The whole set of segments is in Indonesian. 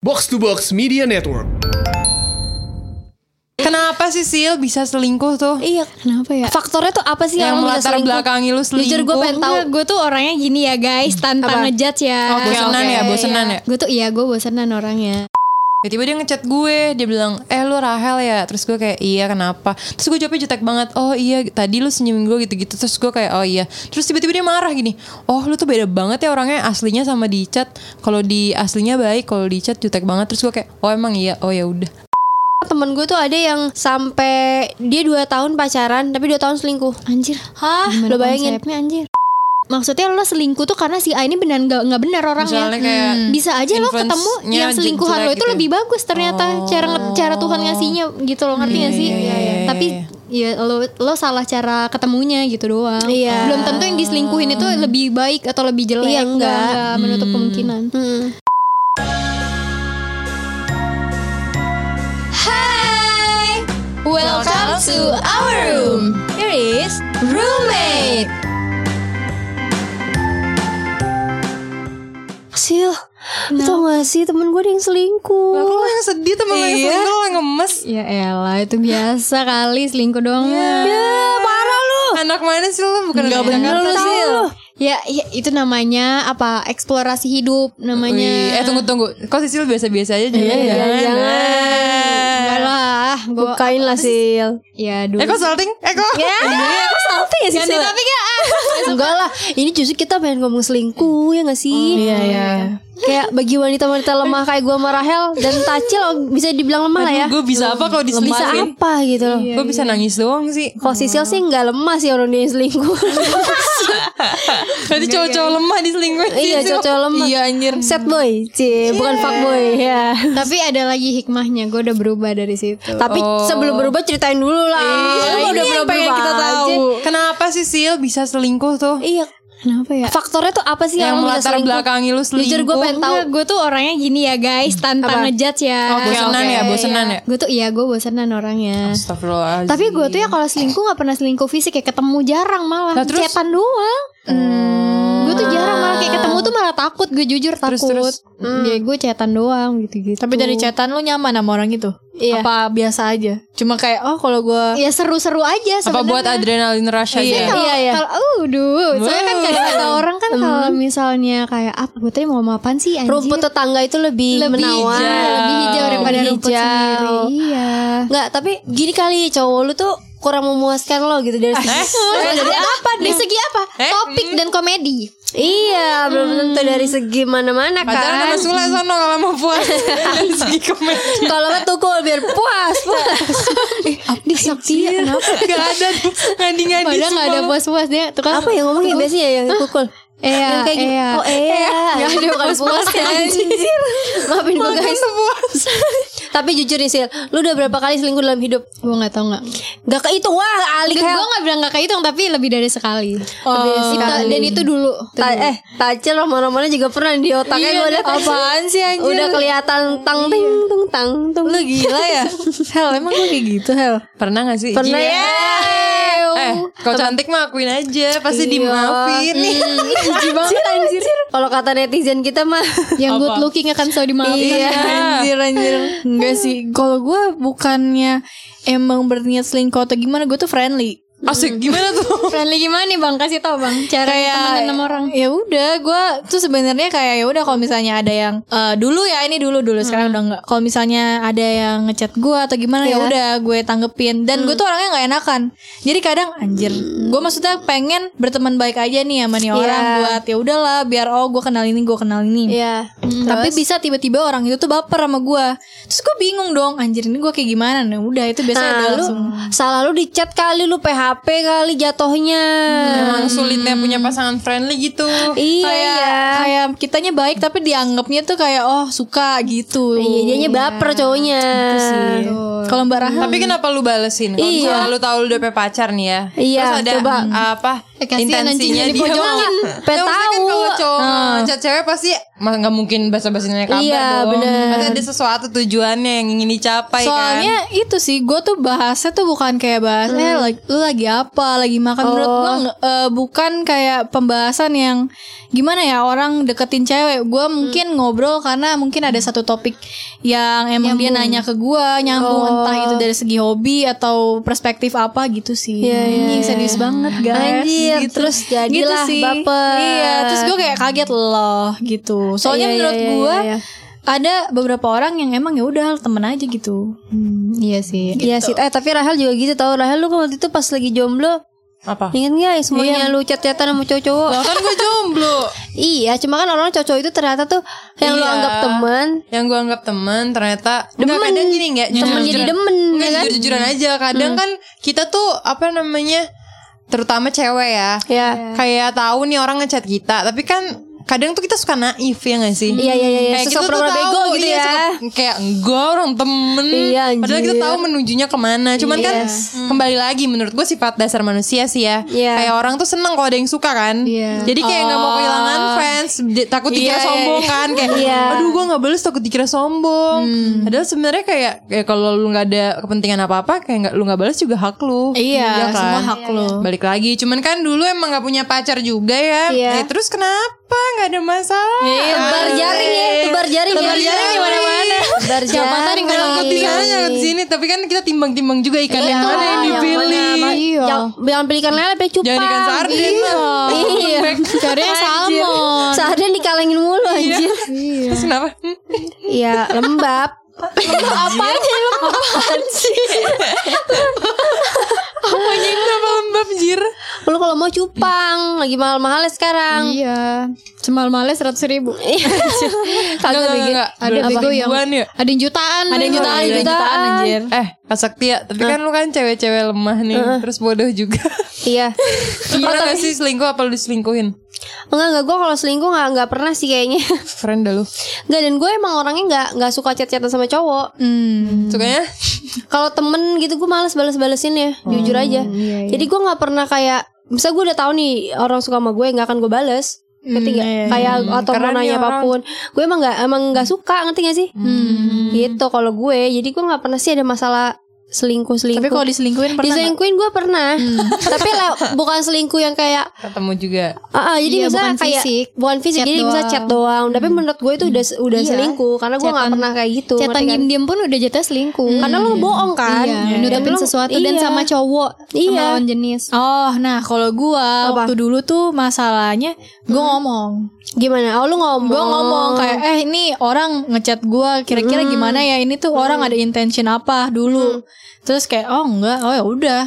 Box to Box Media Network. Kenapa sih Sil bisa selingkuh tuh? Iya, Kenapa ya? faktornya tuh apa sih Yang yang, bisa belakangi lu selingkuh. Jujur gue pengen tahu. Gue tuh orangnya gini ya guys, tanpa Apa? ngejudge ya. Oh, bosenan ya, bosenan ya. Gue tuh iya gue bosenan orangnya. Tiba-tiba dia ngechat gue, dia bilang, eh lu Rahel ya? Terus gue kayak, iya kenapa? Terus gue jawabnya jutek banget, oh iya tadi lu senyum gue gitu-gitu. Terus gue kayak, oh iya. Terus tiba-tiba dia marah gini, oh lu tuh beda banget ya orangnya aslinya sama di chat. Kalau di aslinya baik, kalau di chat jutek banget. Terus gue kayak, oh emang iya, oh ya udah. Temen gue tuh ada yang sampai dia 2 tahun pacaran tapi 2 tahun selingkuh. Anjir. Hah? Gimana Lo bayangin? anjir. Maksudnya lo selingkuh tuh karena si A ini benar nggak nggak benar orangnya. Kayak Bisa aja lo ketemu yang selingkuhan lo itu gitu lebih bagus ternyata cara nge- cara Tuhan ngasihnya gitu lo ngerti gak sih? iya, iya, Tapi ya lo lo salah cara ketemunya gitu doang. Iya. Belum tentu yang diselingkuhin itu lebih baik atau lebih jelek. Iya, enggak. enggak menutup kemungkinan. Hmm. Hai, welcome to our room. Here is roommate. Sil, lu tau gak sih temen gue ada yang selingkuh Lah, Lo yang sedih temen lo yang Iya. selingkuh, lo yang ngemes. Ya elah itu biasa kali selingkuh doang. Ya parah lu Anak mana sih lo? Bukan anak bener lu, sih. Sil. Ya, ya, itu namanya apa? Eksplorasi hidup namanya. Wih, eh tunggu tunggu. Kok Sisil biasa-biasa aja jangan. Iya, jangan. Enggak lah, gua Bukain lah Sil ya dulu. Kok salting? Kok? Ya, aku salting ya sih Ganti Sil? topik ya. Enggak lah, ini justru kita pengen ngomong selingkuh ya gak sih? Iya, iya. Kayak bagi wanita-wanita lemah kayak gue sama Rahel dan Tacil oh, bisa dibilang lemah lah ya. Gue bisa apa kalau Bisa diselingkuhin? apa gitu loh. Gue bisa nangis doang sih. Kalau Sisil sih nggak lemah sih orang dia yang selingkuh. Berarti cowok-cowok lemah diselingkuhin. iya, Sisil. cowok lemah. Iya anjir. Set boy, cie, bukan fuck boy ya. Tapi ada lagi hikmahnya, gue udah berubah dari situ. Tapi Oh. sebelum berubah ceritain dulu lah. Lu udah berubah pengen kita aja. tahu. Kenapa sih Sil bisa selingkuh tuh? Iya. Kenapa ya? Faktornya tuh apa sih Yang yang, selingkuh? belakangi lu selingkuh. Jujur gue pengen tahu. Gue tuh orangnya gini ya guys, tanpa ngejudge ya. Oh, bosenan ya, bosenan ya. Gue tuh iya, gue bosenan orangnya. Astagfirullahaladzim. Tapi gue tuh ya kalau selingkuh gak pernah selingkuh fisik Kayak ketemu jarang malah Lah, terus? Chatan doang Gue tuh jarang malah kayak ketemu tuh malah takut Gue jujur takut terus? Ya gue chatan doang gitu-gitu Tapi dari chatan lu nyaman sama orang itu? Iya. Apa biasa aja? Cuma kayak oh kalau gue Ya seru-seru aja apa buat adrenalin rush aja? Iya, kalau, Iya, iya. kalau, uh, duh, soalnya kan kadang kata orang kan kalau misalnya kayak apa, gue tadi mau apaan sih anjir? Rumput tetangga itu lebih, lebih menawan. hijau, lebih hijau daripada Lebih rumput hijau. sendiri. Iya. Nggak, tapi gini kali cowok lu tuh kurang memuaskan lo gitu dari segi Eh, dari apa? Dari segi apa? Eh? Topik dan komedi. Iya, belum tentu dari segi mana-mana Pacaran sama kan. Sule sono kalau mau puas. Dari segi komedi. Kalau nggak tukul biar puas, puas. Di sakti ya, kenapa? Gak ada ngadi-ngadi Padahal gak ada puas-puas dia tuh kan Apa yang ngomongin biasanya yang tukul? Iya, yang kayak gitu. iya. Oh iya. Nggak ada Bukan puas anjir. Maafin gue guys. Tapi jujur nih Sil, lu udah berapa kali selingkuh dalam hidup? Gue gak tau gak Gak kehitung wah, alik Gue gak bilang gak kehitung Tapi lebih dari sekali Oh, Itu- Dan itu dulu Itu Ta- dulu. eh, Tacil roman-romannya juga pernah di otaknya gue liat apaan sih anjir? Udah kelihatan tang ting tung tang tung. Lu gila ya? Hel emang lu kayak gitu Hel? Pernah gak sih? Pernah Iya. ya. Eh, kau cantik mah akuin aja, pasti Iya. dimaafin. Nih. Jijik banget anjir. Kalau kata netizen kita mah. Yang good looking akan selalu dimaafkan Iya. Anjir anjir. Enggak sih. Kalau gue bukannya Emang berniat selingkuh atau gimana Gue tuh friendly Asik gimana tuh? Friendly gimana nih bang? Kasih tau bang Cara temenan sama orang. ya udah gue tuh sebenarnya kayak ya udah kalau misalnya ada yang eh, dulu ya ini dulu dulu sekarang udah enggak kalau misalnya ada yang ngechat gue atau gimana ya Iya. udah gue tanggepin. Dan gue tuh orangnya nggak enakan. Jadi kadang anjir gue maksudnya pengen berteman baik aja nih sama nih orang Iya. buat ya udahlah biar oh gue kenal ini gue kenal ini. Iya. tapi bisa tiba-tiba orang itu tuh baper sama gue terus gue bingung dong anjir ini gue kayak gimana? Nah udah itu biasanya Nah, udah lu langsung salah lu di chat kali lu PHP kali jatohnya. Emang sulitnya punya pasangan friendly gitu. Iya, kayak iya. kayak kitanya baik tapi dianggapnya tuh kayak oh suka gitu Iya, dianya baper cowoknya. kalau mbak Rahel Tapi kenapa lu balesin? Kalau Iya. lu tahu lu udah punya pacar nih ya. Iya, Terus ada coba. apa? anjingnya intensinya dia dipojokin. mau- Pe maksudnya kan tahu. kalau cowok ngechat cewek pasti nggak mungkin basa-basinya kabar Iya, dong. bener. Pasti ada sesuatu tujuannya yang ingin dicapai Soalnya kan. itu sih gue tuh bahasnya tuh bukan kayak bahas eh Hmm. lagi, lu lagi apa lagi makan menurut Oh. gue nggak- eh, bukan kayak pembahasan yang gimana ya orang deketin cewek gue Hmm. mungkin ngobrol karena mungkin ada satu topik yang emang dia nanya ke gue nyambung Oh. entah itu dari segi hobi atau perspektif apa gitu sih Iya, iya, Anjing, iya. serius banget guys Anjir, gitu. terus jadilah Gitu sih. baper. iya terus gue kayak kaget loh gitu soalnya Iya, iya, menurut iya, gue iya, iya. Ada beberapa orang yang emang ya udah temen aja gitu Iya sih. Iya sih, eh tapi Rahel juga gitu tau Rahel lu kan waktu itu pas lagi jomblo Apa? Ingat gak ya semuanya lu chat-chatan sama cowok-cowok kan gue jomblo. Iya cuma kan orang cowok itu ternyata tuh Yang lu Iya. anggap teman Yang gue anggap temen ternyata Demen. Enggak kadang gini enggak Temen jadi demen Enggak ya kan? jujur-jujuran aja Kadang kan kita tuh apa namanya Terutama cewek ya Ya Kayak tahu nih orang ngechat kita Tapi kan kadang tuh kita suka naif ya gak sih? Iya, iya, iya, iya. Kayak kita pura-pura tahu, bego gitu iya, ya. suka- Kayak enggak orang temen Iya, anjir. Padahal kita tahu menujunya ke mana Cuman kan kembali lagi menurut gue sifat dasar manusia sih ya Iya. Kayak orang tuh seneng kalau ada yang suka kan Iya. Jadi kayak gak mau kehilangan fans Takut dikira Iya, iya, sombong kan Kayak Iya. aduh gue gak bales takut dikira sombong Padahal sebenarnya kayak kayak kalau lu gak ada kepentingan apa-apa Kayak gak, lu gak balas juga hak lu Iya, kan? semua hak lu. Balik lagi Cuman kan dulu emang gak punya pacar juga ya Iya. Eh, Terus kenapa gak ada masalah. Iya, Tebar jaring ya. Tebar jaring ya. Tebar jaring di mana-mana. Tebar Siapa tahu jaring kalau Nyangkut di sana nyangkut di sini. Tapi kan kita timbang-timbang juga ikan yang mana yang Yang dipilih. mana, Iya. Yang, jangan pilih ikan lele, pilih cupang. Jangan ikan sarden lah. Iya. Carinya salmon. Sarden dikalengin mulu anjir. Terus kenapa? Iya lembab Apaan sih? Apanya kenapa lembab jir? Lu kalau mau cupang Lagi mahal-mahalnya sekarang Iya. Semal-malnya seratus ribu. Kagak Enggak, lagi Ada bego yang ya? ada yang jutaan. Ada yang jutaan, ada yang jutaan anjir. Eh, Kak Saktia, tapi kan lu kan cewek-cewek lemah nih, terus bodoh juga. Iya pernah gak sih selingkuh apa lu diselingkuhin? Enggak enggak. Gue kalau selingkuh enggak enggak pernah sih kayaknya. Keren dah lu. Enggak dan gue emang orangnya enggak enggak suka chat-chatan sama cowok. Hmm. Sukanya? Kalau temen gitu gue males bales-balesin ya. Jujur aja. Jadi gue gak pernah kayak Misal gue udah tahu nih orang suka sama gue nggak akan gue bales. Ngerti gak? iya, kayak atau Keren mau nanya orang. apa pun. Gue emang nggak emang nggak suka ngerti gak sih? Gitu kalau gue. Jadi gue nggak pernah sih ada masalah selingkuh selingkuh Tapi kalau diselingkuhin pernah diselingkuhin gue pernah tapi le- bukan selingkuh yang kayak Ketemu juga. Ah, ah, jadi Iya, misalnya bukan kayak fisik. bukan fisik Chat jadi bisa doang. chat doang tapi menurut gue itu udah udah Iya. selingkuh karena gue nggak pernah kayak gitu Chatan kan? diem-diem pun udah jatuh selingkuh. karena lo bohong kan Iya, Dan nutupin sesuatu dan iya. sama cowok, Iya. sama lawan jenis. Oh, nah kalau gua Apa? waktu dulu tuh masalahnya gua ngomong. gimana oh lu ngomong Gua ngomong kayak eh ini orang ngechat gua kira-kira gimana ya? Ini tuh orang ada intention apa dulu. Terus kayak oh enggak, oh ya udah.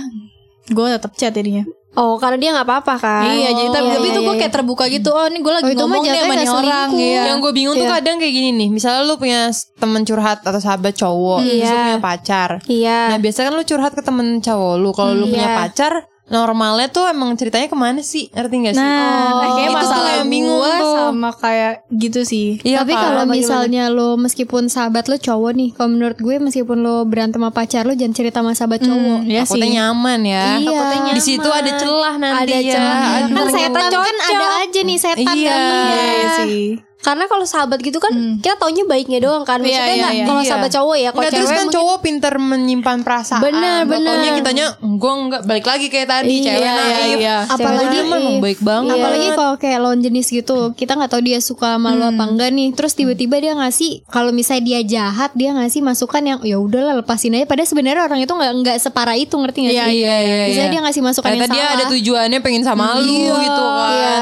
Gua tetap chat jadinya. oh karena dia nggak apa-apa kan iya, jadi tapi, iya, tapi iya, tuh gua iya. kayak terbuka gitu. Oh, ini gua lagi Oh, itu ngomong nih sama nih orang. Iya. Yang gue bingung tuh kadang kayak gini nih. Misalnya lu punya temen curhat atau sahabat cowok, terus lu Iya. punya pacar. iya Nah biasanya kan lu curhat ke temen cowok lu. Kalau lu punya Iya. pacar, normalnya tuh emang ceritanya ke mana sih? Ngerti gak sih? Nah, Oh, kayak itu tuh masalah yang bingung gua tuh. sama kayak gitu sih. Iya, Tapi Kak. kalau misalnya lo meskipun sahabat lo cowok nih, kalau menurut gue meskipun lo berantem sama pacar lo jangan cerita sama sahabat cowok. ya takutnya sih. nyaman ya. Iya. Takutnya Di situ ada celah nanti Ada ya. celah. Kan setan kan cocok. ada aja nih setan Iya. gantengnya. Iya sih. Karena kalau sahabat gitu kan kita taunya baiknya doang kan maksudnya Iya, iya, nggak iya. kalau Iya. sahabat cowok ya kalau terus cewek kan mungkin- cowok pinter menyimpan perasaan. Bener, Nggak bener. taunya kitanya gue enggak balik lagi kayak tadi Iya, cewek iya, naif. iya. Apalagi emang baik banget. Apalagi kalau kayak lawan jenis gitu, kita nggak tahu dia suka sama lo apa enggak nih. Terus tiba-tiba dia ngasih, kalau misalnya dia jahat, dia ngasih masukan yang ya udahlah lepasin aja. Padahal sebenarnya orang itu nggak nggak separah itu ngerti nggak Iya, sih? Iya iya iya. Misalnya dia ngasih masukan Ternyata yang dia salah. ada tujuannya pengen sama lu gitu kan. Iya.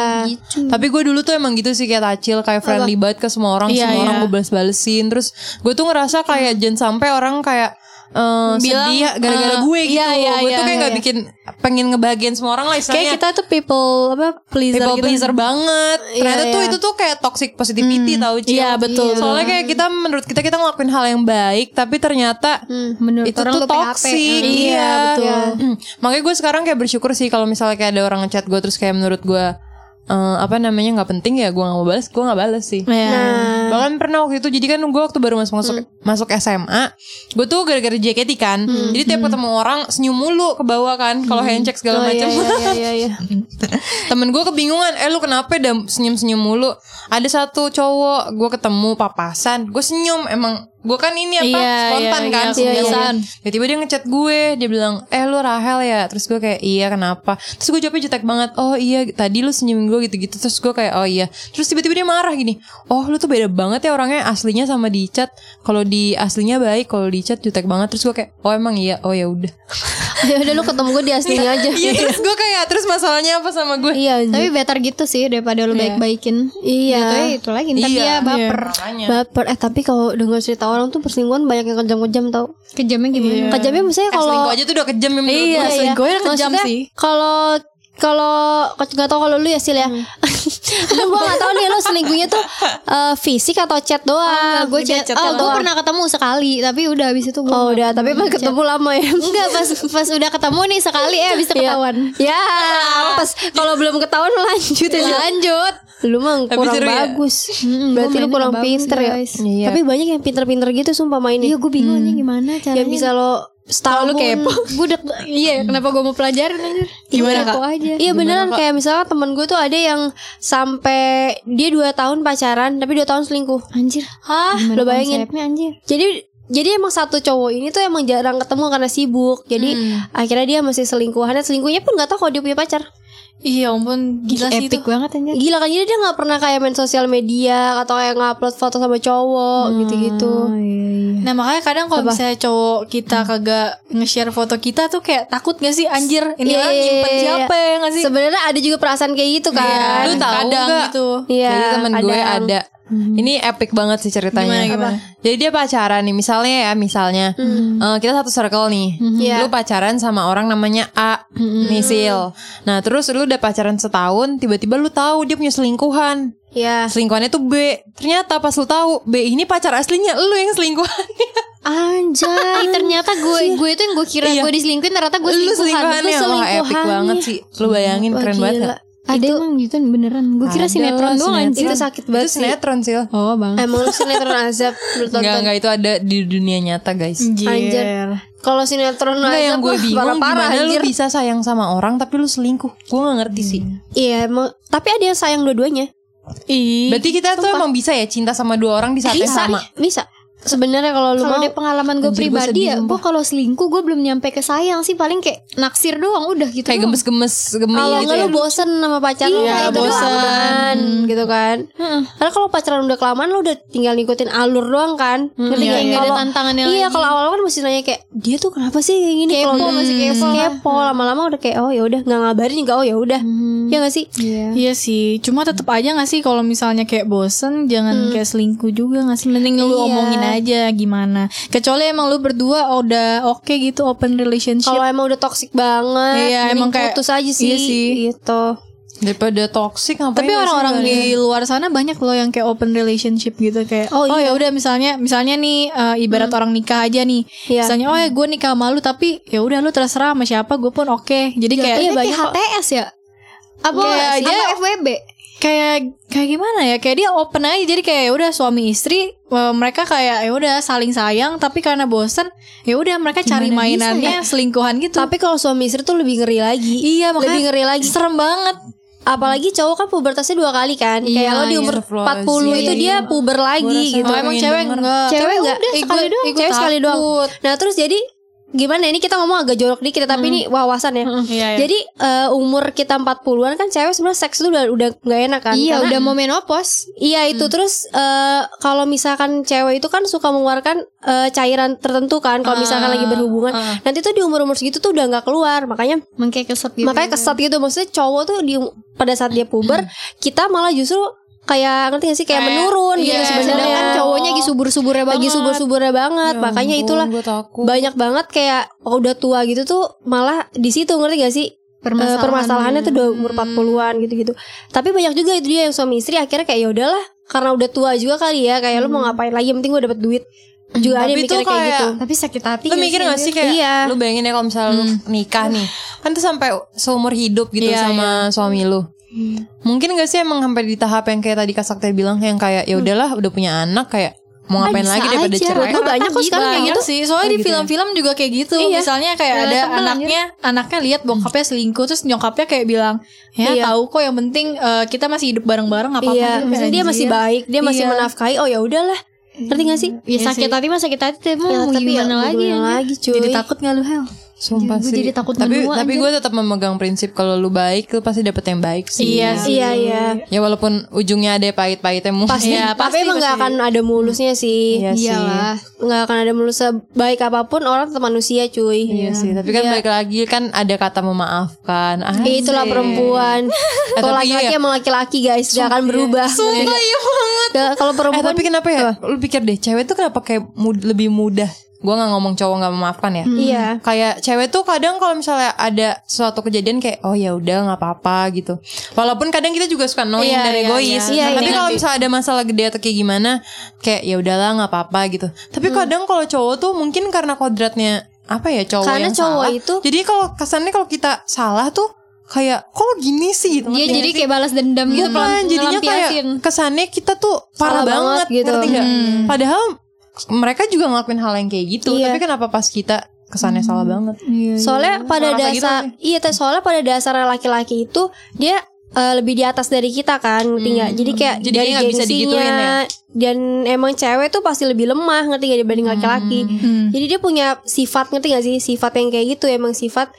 Tapi gue dulu tuh emang gitu sih kayak tacil kayak friendly banget ke semua orang, Iya, semua orang iya. gue balas-balesin. Terus gue tuh ngerasa kayak jangan sampai orang kayak eh, Bilang, sedih gara-gara eh, gue gitu. iya, iya, gue iya, tuh kayak nggak iya. bikin pengen ngebahagiain semua orang lah Kayak istilahnya. kita tuh people apa pleaser People gitu. pleaser banget. Ternyata Iya, tuh iya. itu tuh kayak toxic positivity tau Cil. Iya, betul. Soalnya kayak kita menurut kita kita ngelakuin hal yang baik tapi ternyata Menurut itu orang tuh lo PHP. toxic. Iya, betul. Hmm. Makanya gue sekarang kayak bersyukur sih kalau misalnya kayak ada orang ngechat gue terus kayak menurut gue eh, apa namanya nggak penting ya gue nggak mau balas gue nggak balas sih. Iya. nah Bahkan pernah waktu itu jadi kan gue waktu baru masuk masuk masuk SMA, gue tuh gara-gara JKT kan. Jadi tiap ketemu orang senyum mulu ke bawah kan. Kalau handshake segala Oh, iya, macam. iya, iya, iya. Temen gue kebingungan, eh lu kenapa dah senyum-senyum mulu? Ada satu cowok, gue ketemu papasan, gue senyum emang gue kan ini apa Iya, spontan iya, kan iya, senyum. kebiasaan. Tiba-tiba dia ngechat gue, dia bilang, eh lu Rahel ya? Terus gue kayak iya kenapa? Terus gue jawabnya jutek banget, oh iya tadi lu senyum gue gitu-gitu. Terus gue kayak oh iya. Terus tiba-tiba dia marah gini, oh lu tuh beda banget ya orangnya aslinya sama di chat. Kalau di aslinya baik, kalau di chat jutek banget. Terus gue kayak oh emang iya, oh ya udah. Ya udah lu ketemu gue di aslinya aja. Iya terus gue kayak terus masalahnya apa sama gue? Iya. Tapi better gitu sih daripada lu baik-baikin. Iya. Jatuhnya itu lagi ntar Iya, dia baper. Makanya. baper. Eh tapi kalau dengar cerita orang tuh perselingkuhan banyak yang kejam-kejam tau. Kejamnya gimana? Kejamnya misalnya Eh, kalau selingkuh aja tuh udah kejam ya menurut Iya, gue. selingkuhnya kejam Maksudnya, sih. Kalau kalau nggak tahu kalau lu ya Sil ya. Lu gua nggak tahu nih lu selingkuhnya tuh eh, fisik atau chat doang. gue chat, chat oh gue pernah ketemu sekali tapi udah habis itu gue Oh udah, tapi pas ketemu lama ya. enggak pas pas udah ketemu nih sekali eh habis itu Iya. ketahuan Ya, pas kalau belum ketahuan lanjut ya. Lanjut Lu mah Tapi kurang seru ya? bagus. Mm, Berarti gua lu kurang bagus, pinter ya. guys. Iya. Tapi banyak yang pinter-pinter gitu sumpah mainnya. iya gue bingung aja gimana caranya Yang bisa lo setahun lu kepo. gue udah iya kenapa gue mau pelajarin anjir Gimana, Kak? aja Iya beneran kayak misalnya temen gue tuh ada yang sampai dia 2 tahun pacaran tapi 2 tahun selingkuh. anjir Hah? Lo bayangin. konsepnya anjir Jadi jadi emang satu cowok ini tuh emang jarang ketemu karena sibuk. Jadi akhirnya dia masih selingkuhannya selingkuhnya pun nggak tahu kalau dia punya pacar. Iya ampun gila sih itu. epic banget anjir Gila kan jadi dia nggak pernah kayak main sosial media atau kayak ngupload foto sama cowok gitu-gitu. oh iya iya Nah makanya kadang kalau misalnya cowok kita kagak nge-share foto kita tuh kayak takut gak sih anjir ini Iya, orang iya, nyimpen iya, siapa ya gak sih? Sebenarnya ada juga perasaan kayak gitu kan. Lu tahu kadang nggak? gitu. Iya, Jadi temen gue kadang. Ada. Ini epic banget sih ceritanya. Gimana, gimana? Jadi dia pacaran nih, misalnya ya, misalnya eh, kita satu circle nih. Iya. Lu pacaran sama orang namanya A, Misil. Nah, terus lu udah pacaran setahun, tiba-tiba lu tahu dia punya selingkuhan. Iya. Selingkuhannya tuh B. Ternyata pas lu tahu B ini pacar aslinya lu yang selingkuhannya. Anjay. ternyata gue gue itu yang gue kira Iya. gue diselingkuhin ternyata gue lu selingkuhan selingkuhannya. lu Wah, epic selingkuhannya. banget sih. Lu bayangin Wah, keren gila. banget ada emang gitu beneran gue kira Ada sinetron doang anjir Itu sakit Itu banget sih. sinetron sih. oh bang Emang lu sinetron azab lu Enggak, enggak itu ada di dunia nyata, guys. Anjir. Kalau sinetron Enggak azab yang gue bingung parah-parah gimana anjir. lu bisa sayang sama orang tapi lu selingkuh. Gue gak ngerti sih. Iya, emang tapi ada yang sayang dua-duanya. Ih. Berarti kita tuh emang bisa ya cinta sama dua orang di saat yang Bisa, sama. bisa. Sebenarnya kalau lu kalau mau pengalaman gue pribadi ya gue kalau selingkuh gue belum nyampe ke sayang sih paling kayak naksir doang udah gitu Kayak doang. gemes-gemes gemi kalau gitu nggak ya. lu bosen sama pacar lu Iya, itu bosen. kelamaan gitu kan. Karena kalau pacaran udah kelamaan lu udah tinggal ngikutin alur doang kan. Ngerti iya, nggak? nggak ada tantangannya Iya, kalau awal-awal kan mesti nanya kayak dia tuh kenapa sih kayak gini Kepo, kalau masih kepo. kepo lama-lama udah kayak oh ya udah nggak ngabarin juga oh ya udah. Ya nggak sih? Iya. Iya sih, cuma tetap aja gak sih kalau misalnya kayak bosen jangan kayak selingkuh juga gak sih? Mending lu Iya. omongin aja gimana. Kecuali emang lu berdua udah oke gitu open relationship. Kalau emang udah toxic banget, Iya, mending emang kayak- putus aja sih. iya sih. Gitu. Daripada toxic ngapain Tapi orang-orang di ada? luar sana banyak loh yang kayak open relationship gitu kayak oh, Oh, ya udah misalnya misalnya nih eh, ibarat orang nikah aja nih. Iya. Misalnya oh ya gue nikah sama lu tapi ya udah lu terserah sama siapa gue pun oke. Jadi kayak iya banyak banyak kok. HTS ya apa Kayak apa dia- FWB kayak kayak gimana ya kayak dia open aja jadi kayak ya udah suami istri eh, mereka kayak ya udah saling sayang tapi karena bosen ya udah mereka cari Gimana bisa mainannya selingkuhan gitu Tapi kalau suami istri tuh lebih ngeri lagi. iya makanya lebih ngeri lagi. serem banget Apalagi cowok kan pubertasnya dua kali kan. Iya, Kayak lo di iya, umur astagfirullahaladzim. 40 itu dia puber lagi gitu. Oh emang cewek enggak Cewek enggak Eh, sekali doang. Cewek sekali doang. Nah, terus jadi gimana ini kita ngomong agak jorok dikit ya, tapi ini wawasan ya. Iya, iya. Jadi eh, umur kita 40-an kan cewek sebenarnya seks itu udah udah nggak enak kan. iya Karena- udah mau menopause Iya itu terus eh, kalau misalkan cewek itu kan suka mengeluarkan eh, cairan tertentu kan kalau misalkan lagi berhubungan. Nanti tuh di umur-umur segitu tuh udah nggak keluar. Makanya Makanya keset gitu makanya kesat gitu maksudnya cowok tuh di pada saat dia puber kita malah justru kayak ngerti gak sih? Kayak, Kayak- menurun gitu iya, sebenarnya. sedangkan cowoknya lagi subur-suburnya lagi banget. subur-suburnya banget. Ya makanya ampun, itulah banyak banget kayak oh, udah tua gitu tuh malah di situ ngerti gak sih? Eh, Permasalahan. permasalahannya tuh udah umur 40-an gitu-gitu. Tapi banyak juga itu dia yang suami istri akhirnya kayak ya udahlah karena udah tua juga kali ya kayak lu mau ngapain lagi? Yang penting gue dapet duit. Juga ada yang Tapi tuh mikir kayak kayak- gitu. tapi sakit hati Lu mikir gak sih kayak Iya. Lu bayangin ya kalau misalnya lu nikah nih Kan tuh sampai seumur hidup gitu Iya, sama suami lu Mungkin gak sih emang sampai di tahap yang kayak tadi Kak Sakti bilang yang kayak ya udahlah udah punya anak kayak mau ngapain bisa lagi daripada aja. cerai. Gue banyak kok sekarang kayak gitu. sih soalnya di film-film juga kayak gitu Iya. misalnya kayak ada Relatable, anaknya anaknya lihat bokapnya selingkuh terus nyokapnya kayak bilang ya Iya. tahu kok yang penting eh, kita masih hidup bareng-bareng apa apa Iya, misalnya dia masih baik, dia masih Iya. menafkahi. Oh ya udahlah. Ngerti gak sih? Ya sakit hati mah sakit hati tapi Ya, mau tapi ya, gimana mau lagi gimana ya? lagi cuy. jadi takut nggak lu Hel Sumpah Gue sih. jadi takut tapi menua, tapi gue tetap memegang prinsip kalau lu baik lu pasti dapet yang baik sih. Iya sih. Iya iya. Ya walaupun ujungnya ada pahit-pahitnya mungkin. Pasti, Iya, tapi pasti, emang pasti. gak akan ada mulusnya sih. Iya sih. Iyalah. Nggak akan ada mulus sebaik apa pun orang tetap manusia cuy. Iya sih, tapi kan Iya. balik lagi kan ada kata memaafkan. Ah, Eh, itulah perempuan. Kalau tapi iya laki-laki ya. emang laki-laki guys, gak akan berubah. Sumpah iya banget. Gak- Kalau Eh perempuan tapi kenapa ya? Lu pikir deh, cewek tuh kenapa kayak mud- lebih mudah? Gua nggak ngomong cowok nggak memaafkan ya. Iya. Kayak cewek tuh kadang kalau misalnya ada suatu kejadian kayak oh ya udah nggak apa-apa gitu. Walaupun kadang kita juga suka knowing Iya, dan iya, egois. iya. Iya, Tapi iya. kalau misalnya ada masalah gede atau kayak gimana, kayak ya udahlah nggak apa-apa gitu. Tapi kadang kalau cowok tuh mungkin karena kodratnya apa ya cowok Karena yang cowok salah. itu- Jadi kalau kesannya kalau kita salah tuh kayak kok lo gini sih gitu. Ngerti jadi sih? kayak balas dendam gitu Iya kan, jadinya kayak kesannya kita tuh parah Salah banget, banget gitu. ngerti nggak? Padahal mereka juga ngelakuin hal yang kayak gitu, Iya. tapi kenapa pas kita kesannya salah banget? Soalnya pada Orang kayak gitu dasar iya teh soalnya pada dasar laki-laki itu dia eh, lebih di atas dari kita kan ngerti nggak? Jadi kayak Jadi dari nggak bisa digituin ya? Dan emang cewek tuh pasti lebih lemah ngerti gak dibanding laki-laki. Jadi dia punya sifat ngerti gak sih? Sifat yang kayak gitu emang sifat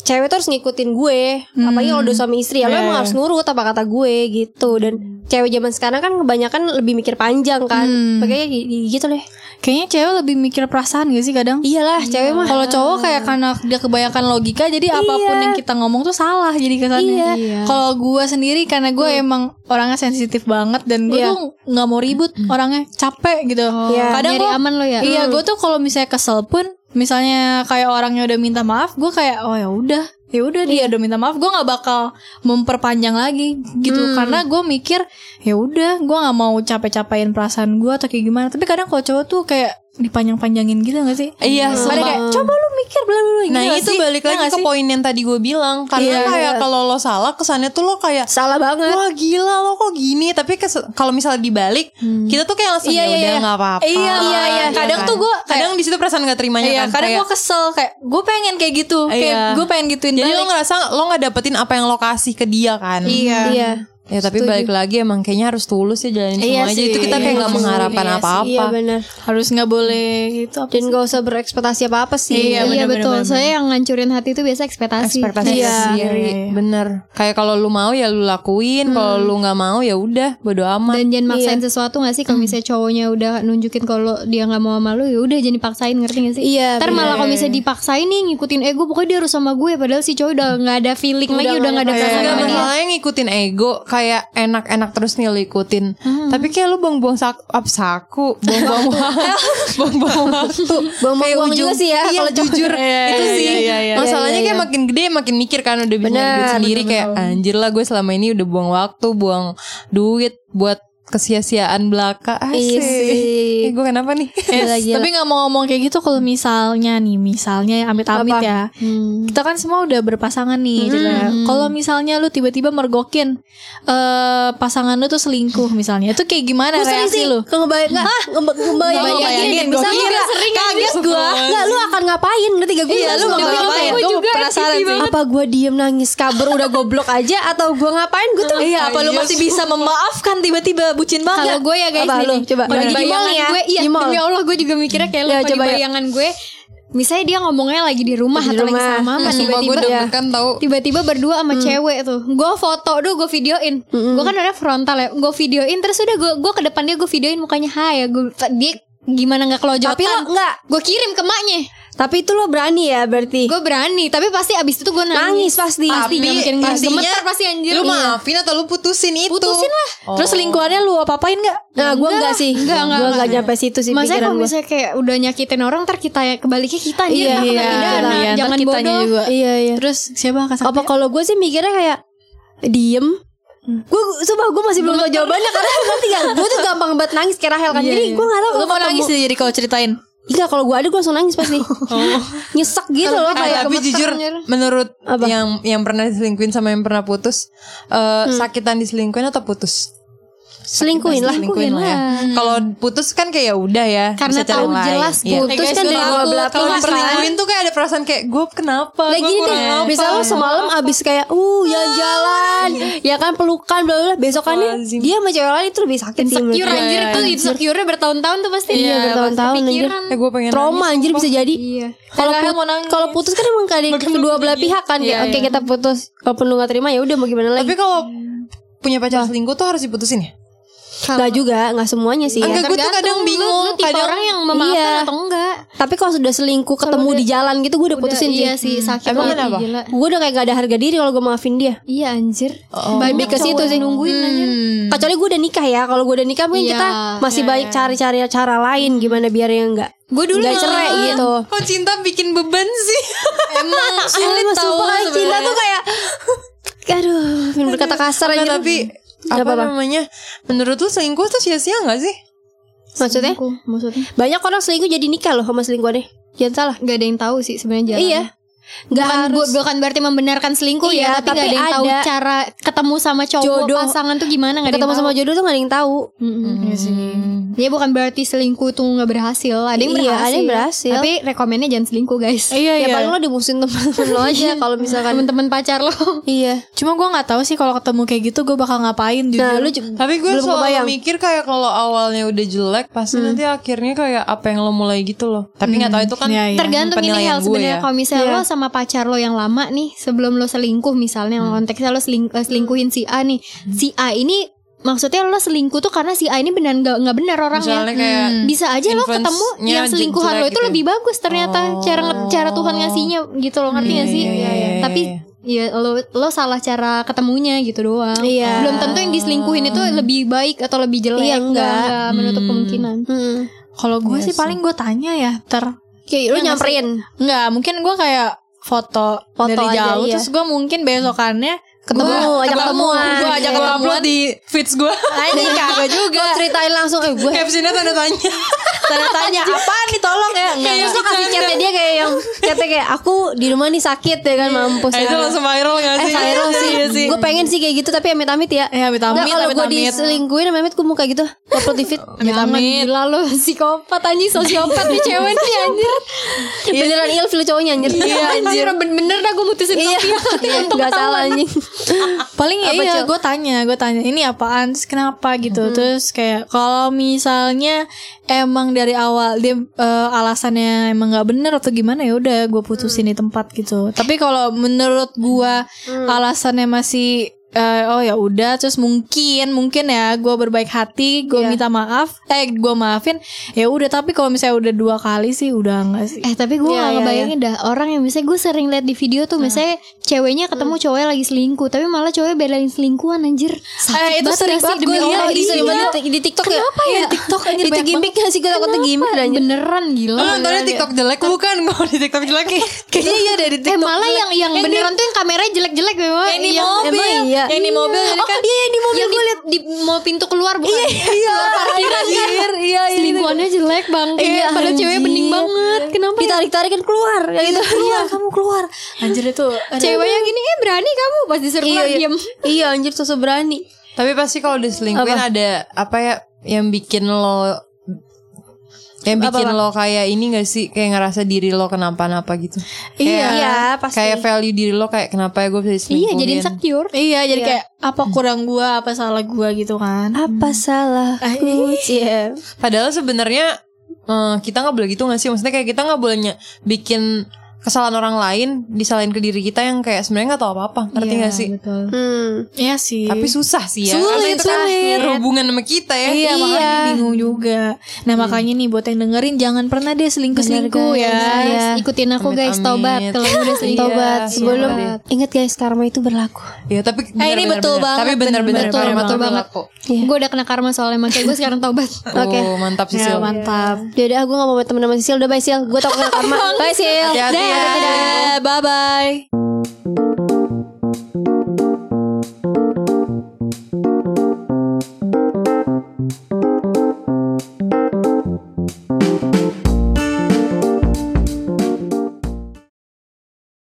cewek tuh harus ngikutin gue. Apalagi kalau udah suami istri ya lo emang harus nurut apa kata gue gitu. Dan cewek zaman sekarang kan kebanyakan lebih mikir panjang kan. Makanya gi- gi- gitu deh. kayaknya cewek lebih mikir perasaan gak sih kadang Iyalah cewek mah. Kalau cowok kayak karena dia kebanyakan logika jadi apa pun yang kita ngomong tuh salah jadi kesannya. Iya. Kalau gue sendiri karena gue emang orangnya sensitif banget dan gue Iya. tuh nggak mau ribut orangnya capek gitu. Iya. Kadang gue aman lo ya. Iya, gue tuh kalau misalnya kesel pun, misalnya kayak orangnya udah minta maaf, gue kayak oh ya udah, ya udah dia udah minta maaf, gue nggak bakal memperpanjang lagi gitu, karena gue mikir ya udah, gue nggak mau capek-capekin perasaan gue atau kayak gimana. Tapi kadang kalau cowok tuh kayak dipanjang-panjangin gitu gak sih? Iya, Ada sumpah. kayak coba lu mikir bla bla bla." Nah itu sih? balik Iya lagi ke poin yang tadi gue bilang Karena Iya, kayak iya. kalau lo salah kesannya tuh lo kayak Salah banget. Wah gila lo kok gini Tapi kalau misalnya dibalik Kita tuh kayak langsung Iya, ya iya, udah iya. nggak apa-apa Iya, iya, iya. Kadang tuh gua kayak- Kadang di situ perasaan gak terimanya Iya, kan kadang gue kesel kayak gue pengen kayak gitu, Iya. kayak gue pengen gituin Jadi lo balik. ngerasa lo gak dapetin apa yang lo kasih ke dia kan Iya. Iya. Ya tapi balik lagi emang kayaknya harus tulus ya jalanin Iya semuanya sih. Itu kita kayak Iya gak sih. mengharapkan Iya sih. apa-apa Iya benar. Harus nggak boleh gitu. apa Dan gak usah berekspektasi apa-apa sih. Iya, Iya bener, betul. bener, Soalnya yang ngancurin hati itu biasa ekspektasi. ekspektasi Iya. sendiri Iya, iya. bener kayak kalau lu mau ya lu lakuin kalau lu nggak mau ya udah bodo amat Dan jangan maksain sesuatu gak sih kalau misalnya cowoknya udah nunjukin kalau dia nggak mau sama lu ya udah jangan dipaksain ngerti gak sih? Iya, Ntar malah kalau misalnya dipaksain nih ngikutin ego pokoknya dia harus sama gue padahal si cowok udah nggak ada feeling lagi udah nggak ada perasaan Enggak masalahnya ngikutin ego kayak enak-enak terus nih lu ikutin. Tapi kayak lu buang-buang saku, apa saku buang-buang waktu buang-buang waktu. Buang-buang Kayak uang juga sih ya, iya, kalau jujur. Iya, itu iya, sih iya, iya, masalahnya iya, kayak iya. makin gede makin mikir kan udah bisa duit sendiri kayak anjir lah gue selama ini udah buang waktu buang duit buat kesia-siaan belaka Iya asik sih. Eh, gue kenapa nih Gila, gila. Tapi nggak mau ngomong kayak gitu kalau misalnya nih, misalnya amit-amit Apa? ya. Hmm. Kita kan semua udah berpasangan nih. ceritanya. Kalau misalnya lu tiba-tiba mergokin eh pasangan lu tuh selingkuh misalnya, itu kayak gimana reaksi sih lu? ngebayang nggak ngebayangin ngebayangin, gua ngapain ngerti gak gue Iya, lu bakal ngapain? Gue penasaran sih. apa gue diem nangis kabur udah goblok aja atau gue ngapain gue tuh Iya, apa lu masih bisa memaafkan tiba-tiba bucin banget? Kalau gue ya guys Apa nih. Coba. Kalau Di di mall ya? gue, iya demi Allah gue juga mikirnya kayak lu Ya, di coba ya. bayangan gue. Misalnya dia ngomongnya lagi di rumah Di atau lagi rumah. sama mama tiba-tiba deg-degan tau tiba-tiba berdua sama cewek tuh gue foto tuh gue videoin gue kan ada frontal ya gue videoin terus udah gue gue ke depan dia gue videoin mukanya hai ya gue dia gimana nggak kelojotan Tapi lo nggak. gue kirim ke maknya tapi itu lo berani ya berarti. Gue berani tapi pasti abis itu gue nangis. Nangis pasti pasti nggak mungkin pastinya gemeter pasti anjir. lu Iya. maafin atau lu putusin itu. Putusin lah. Terus selingkuhannya lu apa-apain gak? nah gue enggak sih. Enggak, enggak, gue enggak. nyampe situ sih Maksudnya kalau misalnya kayak udah nyakitin orang ntar kita kebaliknya kita anjir. Iya, iya, iya, jangan bodoh. juga. iya iya. Terus siapa kasih? apa kalau gue sih mikirnya kayak diem. Gue sumpah gue masih belum tahu jawabannya karena gue tuh gampang banget nangis kayak Rahel kan. Jadi gue gak tahu Lu mau nangis jadi kalau ceritain? Enggak kalau gue ada gue langsung nangis pasti Nyesek gitu loh kayak tapi jujur menurut Apa? yang yang pernah diselingkuhin sama yang pernah putus eh, sakitan diselingkuhin atau putus? Selingkuhin lah Selingkuhin lah ya. Kalau putus kan kayak ya udah ya. Karena tahu yang lain. jelas Iya. putus guys, kan dari dua belah Kalau kan diselingkuhin tuh kayak ada perasaan kayak gue kenapa? Lagi kurang apa? Misalnya lo semalam abis kayak Uh jalan-jalan Ya kan pelukan bla bla. Besokannya. Dia sama cewek lain itu lebih sakit sih Insecure anjir tuh insecure bertahun-tahun tuh pasti Iya, bertahun-tahun, anjir. Eh, gue pengen Trauma anjir bisa jadi Iya. Kalau kalau putus kan emang kali kedua belah pihak kan kayak oke kita putus. Kalaupun lu gak terima ya udah mau gimana lagi. Tapi kalau punya pacar selingkuh tuh harus diputusin ya? Gak juga, gak semuanya sih. ya. Enggak, gue tuh kadang Lu, bingung. lu tipe kadang orang yang memaafkan Iya. atau enggak? Tapi kalau sudah selingkuh ketemu di jalan gitu gue udah putusin sih. Iya sih sakit Emang kenapa? Gue udah kayak gak ada harga diri kalau gue maafin dia. Iya anjir. Lebih ke situ sih nungguin anjir. Kecuali gue udah nikah ya. Kalau gue udah nikah mungkin Iya, kita masih banyak cari-cari cara lain gimana biar yang enggak Gue dulu nggak cerai gitu. Kok cinta bikin beban sih? emang Sulit kan cinta tuh kayak Aduh, berkata kasar aja. tapi Nggak apa apa-apa. namanya? Menurut lu selingkuh tuh sia-sia gak sih? Maksudnya? Selingkuh, maksudnya Banyak orang selingkuh jadi nikah loh sama selingkuhannya. Jangan salah. nggak ada yang tahu sih sebenarnya jalan. Iya. Nggak bukan, harus. bu- bukan berarti membenarkan selingkuh Iya, ya, tapi nggak tapi ada yang tahu cara ketemu sama cowok jodoh. pasangan tuh gimana nggak ada ketemu sama jodoh tuh gak ada yang tahu. Iya sih. Ya bukan berarti selingkuh tuh nggak berhasil. Ada yang Iya, berhasil. ada yang berhasil. Tapi rekomennya jangan selingkuh guys. Iya Ya iya. paling lo dimusuhin temen-temen lo aja kalau misalkan Temen-temen pacar lo. Iya. Cuma gue nggak tahu sih kalau ketemu kayak gitu gue bakal ngapain jujur. Nah, lu Tapi gue belum selalu kebayang. mikir kayak kalau awalnya udah jelek pasti nanti akhirnya kayak apa yang lo mulai gitu loh. Tapi nggak tahu itu kan Iya, iya. Tergantung ini hal gue sebenarnya ya. kalau misalnya lo sama pacar lo yang lama nih sebelum lo selingkuh misalnya konteksnya lo seling- eh, selingkuhin si A nih. Si A ini maksudnya lo selingkuh tuh karena si A ini benar nggak nggak benar orangnya. Kayak Bisa aja lo ketemu yang selingkuhan lo itu gitu lebih bagus ternyata cara nge- cara Tuhan ngasihnya gitu lo ngerti gak sih? iya, iya, iya, Tapi ya lo lo salah cara ketemunya gitu doang. Iya. Belum tentu yang diselingkuhin itu lebih baik atau lebih jelek. Iya, enggak. enggak menutup kemungkinan. Hmm. Kalau gue sih paling gue tanya ya ter Kayak lu nyamperin. Nggak, mungkin gue kayak foto, Foto dari aja, jauh iya. terus gue mungkin besokannya ketemu Gua ajak ketemuan. gue ajak ketemuan upload di feeds gue. Anjing kagak juga ceritain langsung eh gue Captionnya tanda tanya. tanda tanya apaan nih? Tolong ya. Enggak Terus lo kasih chatnya dia kayak yang Chatnya kayak aku di rumah nih sakit ya kan mampus Eh, ya. itu langsung viral gak Eh sih? viral sih, Iya sih. Gue pengen sih kayak gitu Tapi amit-amit ya. Eh, amit-amit, Nggak, Kalau gue amit-amit. diselingkuhin Amit gue mau kayak gitu. Feed Jangan gila lo psikopat anjing sosiopat nih cewek nih anjir. Beneran ilfil cowoknya anjir. Iya anjir. bener-bener dah gue mutusin Iya. Iya Gak salah anjing. Paling ya Apa, iya gue tanya gue tanya ini apaan kenapa? gitu. Terus kayak kalau misalnya emang dari awal dia eh, alasannya emang nggak bener atau gimana ya udah gue putusin di tempat gitu. Tapi kalau menurut gue alasannya masih eh, oh ya udah terus mungkin mungkin ya gue berbaik hati gue minta maaf. Eh gue maafin. Ya udah tapi kalau misalnya udah dua kali sih udah enggak sih? Eh tapi gue Iya, gak iya, ngebayangin dah Orang yang misalnya gue sering liat di video tuh Misalnya ceweknya ketemu cowoknya lagi selingkuh Tapi malah cowoknya belain selingkuhan anjir. Sakit Eh, itu banget sering banget gue liat Iya, Iya. sering banget di TikTok ya. Kenapa ya? TikTok anjir Itu gimmick gak sih Gue takutnya gimmick anjir? Beneran gila. Lo nontonnya TikTok jelek? Bukan? Gue di TikTok jelek. Kayaknya iya dari Eh malah yang yang beneran tuh yang kameranya jelek-jelek memang. Yang di mobil. emang iya. Yang di mobil jadi Oh kan. dia yang di mobil gue liat. di mau pintu keluar bukan? Iya Iya Parkiran kan? Iya, iya, Selingkuhannya jelek bang. Iya, Padahal ceweknya anjir. bening banget. Kenapa ya? Ditarik-tarik kan keluar Kayak gitu. Keluar. Kamu keluar. Anjir itu. Ceweknya gini eh berani kamu? Pas disuruh Iya iya. diem Iya anjir sosok berani. Tapi pasti kalau diselingkuhin ada apa ya yang bikin lo yang bikin lo kayak ini gak sih kayak ngerasa diri lo kenapa-napa gitu. Iya. Kayak- Iya, pasti. Kayak value diri lo kayak kenapa ya gue bisa Iya diselingkuhin. jadi insecure Iya jadi kayak apa kurang gua apa salah gua gitu kan Apa salahku Cie Padahal sebenarnya eh, kita nggak boleh gitu gak sih? Maksudnya kayak kita nggak boleh bikin kesalahan orang lain disalahin ke diri kita yang kayak sebenarnya nggak tahu apa-apa. Ngerti gak sih? betul. Hmm Iya sih Tapi susah sih ya. Sulit, Karena itu kan sulit. berhubungan sama kita ya. Iya, makanya bingung juga. Nah makanya nih buat yang dengerin jangan pernah deh selingkuh selingkuh ya. Guys, ikutin aku guys Amit-amit. tobat kalau udah selingkuh. Tobat Iya, sebelum iya. Ingat guys karma itu berlaku Iya tapi Eh, ini betul banget, Tapi benar-benar betul, karma betul tuh banget. berlaku. Iya. Gue udah kena karma soalnya makanya gue sekarang tobat. Oke. Oh, mantap sih Ya, mantap. Yaudah gue gak mau temen sama Sisil Udah bye Sil Gue tau kena karma Bye Sil Hati-hati ya. Bye bye.